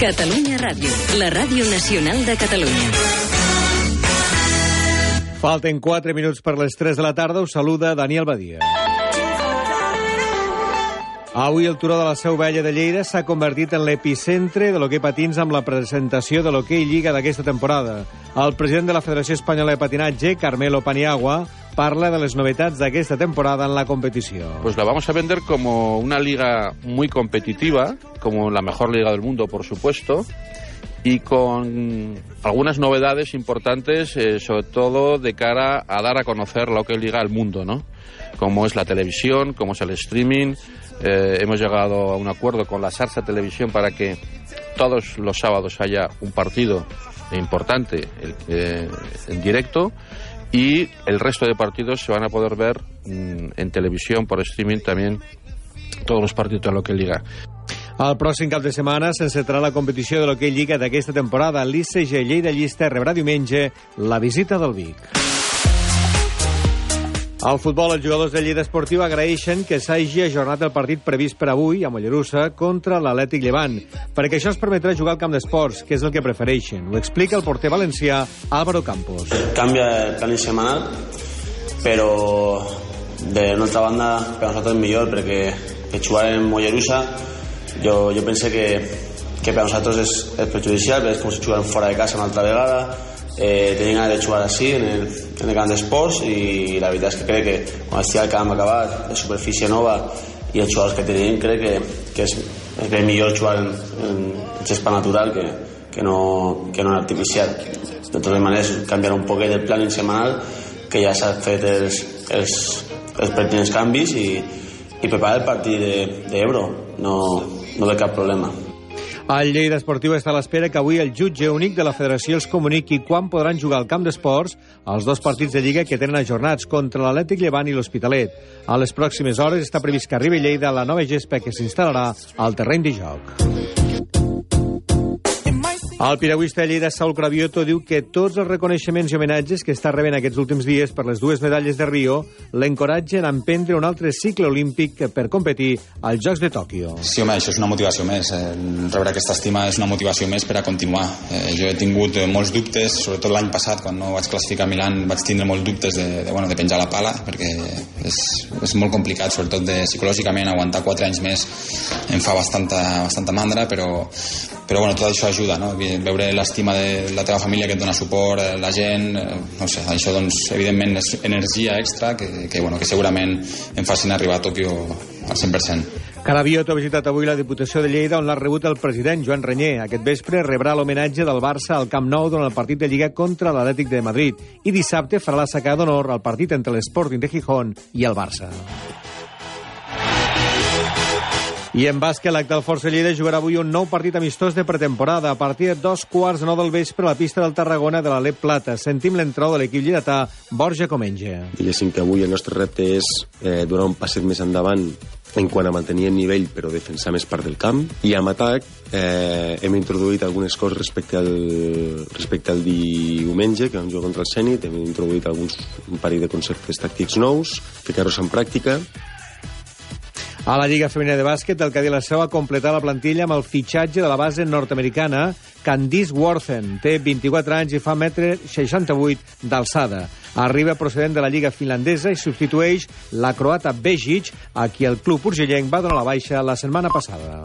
Catalunya Ràdio, la ràdio nacional de Catalunya. Falten 4 minuts per les 3 de la tarda. Us saluda Daniel Badia. Avui el turó de la Seu Vella de Lleida s'ha convertit en l'epicentre de l'hoquei patins amb la presentació de l'hoquei Lliga d'aquesta temporada. El president de la Federació Espanyola de Patinatge, Carmelo Paniagua, parla de les novedades d'aquesta temporada en la competició. Pues la vamos a vender como una liga muy competitiva, como la mejor liga del mundo, por supuesto, y con algunas novedades importantes, eh, sobre todo de cara a dar a conocer lo que liga al mundo, ¿no? Como es la televisión, como es el streaming. Eh, hemos llegado a un acuerdo con la Sarsa Televisión para que todos los sábados haya un partido importante eh, en directo y el resto de partidos se van a poder ver mm, en televisión por streaming también todos los partidos de lo que liga. El pròxim cap de setmana s'encetarà la competició de l'Hockey Lliga d'aquesta temporada. L'ICG Lleida Llista rebrà diumenge la visita del Vic. Al futbol, els jugadors de Lleida Esportiva agraeixen que s'hagi ajornat el partit previst per avui a Mollerussa contra l'Atlètic Llevant, perquè això es permetrà jugar al camp d'esports, que és el que prefereixen. Ho explica el porter valencià Álvaro Campos. Cambia el plan semanal, però de l'altra banda per nosaltres millor perquè jugar en Mollerussa jo, jo pense que, que per nosaltres és, és perjudicial, és com si juguem fora de casa una altra vegada, eh, tenien ganes de jugar així en el, en el camp d'esports i la veritat és que crec que quan estigui el camp acabat, la superfície nova i els jugadors que tenim crec que, que és, és millor jugar en, en, en gespa natural que, que, no, que no en artificial. De totes maneres, canviar un poquet el planning setmanal que ja s'ha fet els, els, els pertinents canvis i, i preparar el partit d'Ebro. De, no, no ve cap problema. El Lleida Esportiu està a l'espera que avui el jutge únic de la federació els comuniqui quan podran jugar al camp d'esports els dos partits de Lliga que tenen ajornats contra l'Atlètic Llevant i l'Hospitalet. A les pròximes hores està previst que arribi Lleida la nova gespa que s'instal·larà al terreny de joc. El piragüista Lleida, Saul Cravioto, diu que tots els reconeixements i homenatges que està rebent aquests últims dies per les dues medalles de Rio l'encoratgen a emprendre un altre cicle olímpic per competir als Jocs de Tòquio. Sí, home, això és una motivació més. Eh, rebre aquesta estima és una motivació més per a continuar. Eh, jo he tingut eh, molts dubtes, sobretot l'any passat, quan no vaig classificar a Milan, vaig tindre molts dubtes de, de, bueno, de penjar la pala, perquè és, és molt complicat, sobretot de, psicològicament, aguantar quatre anys més em fa bastanta, bastanta mandra, però, però bueno, tot això ajuda, no? Veure l'estima de la teva família que et dona suport, eh, la gent, eh, no sé, això doncs evidentment és energia extra que, que, bueno, que segurament em facin arribar a Tòquio al 100%. Carabiot ha visitat avui la Diputació de Lleida on l'ha rebut el president Joan Renyer. Aquest vespre rebrà l'homenatge del Barça al Camp Nou durant el partit de Lliga contra l'Atlètic de Madrid i dissabte farà la sacada d'honor al partit entre l'Sporting de Gijón i el Barça. I en bàsquet, l'actual Força Lleida jugarà avui un nou partit amistós de pretemporada a partir de dos quarts de nou del vespre a la pista del Tarragona de l'Alep Plata. Sentim l'entrada de l'equip lleidatà, Borja Comenge. Diguéssim que avui el nostre repte és eh, donar un passet més endavant en quant a mantenir el nivell però defensar més part del camp i amb atac eh, hem introduït algunes coses respecte al, respecte al diumenge que vam jugar contra el Zenit hem introduït alguns, un parell de conceptes tàctics nous ficar-los en pràctica a la Lliga Femenina de Bàsquet, el Cadí la Seu ha completat la plantilla amb el fitxatge de la base nord-americana Candice Worthen. Té 24 anys i fa metre 68 d'alçada. Arriba procedent de la Lliga finlandesa i substitueix la croata Bejic, a qui el club urgellenc va donar la baixa la setmana passada.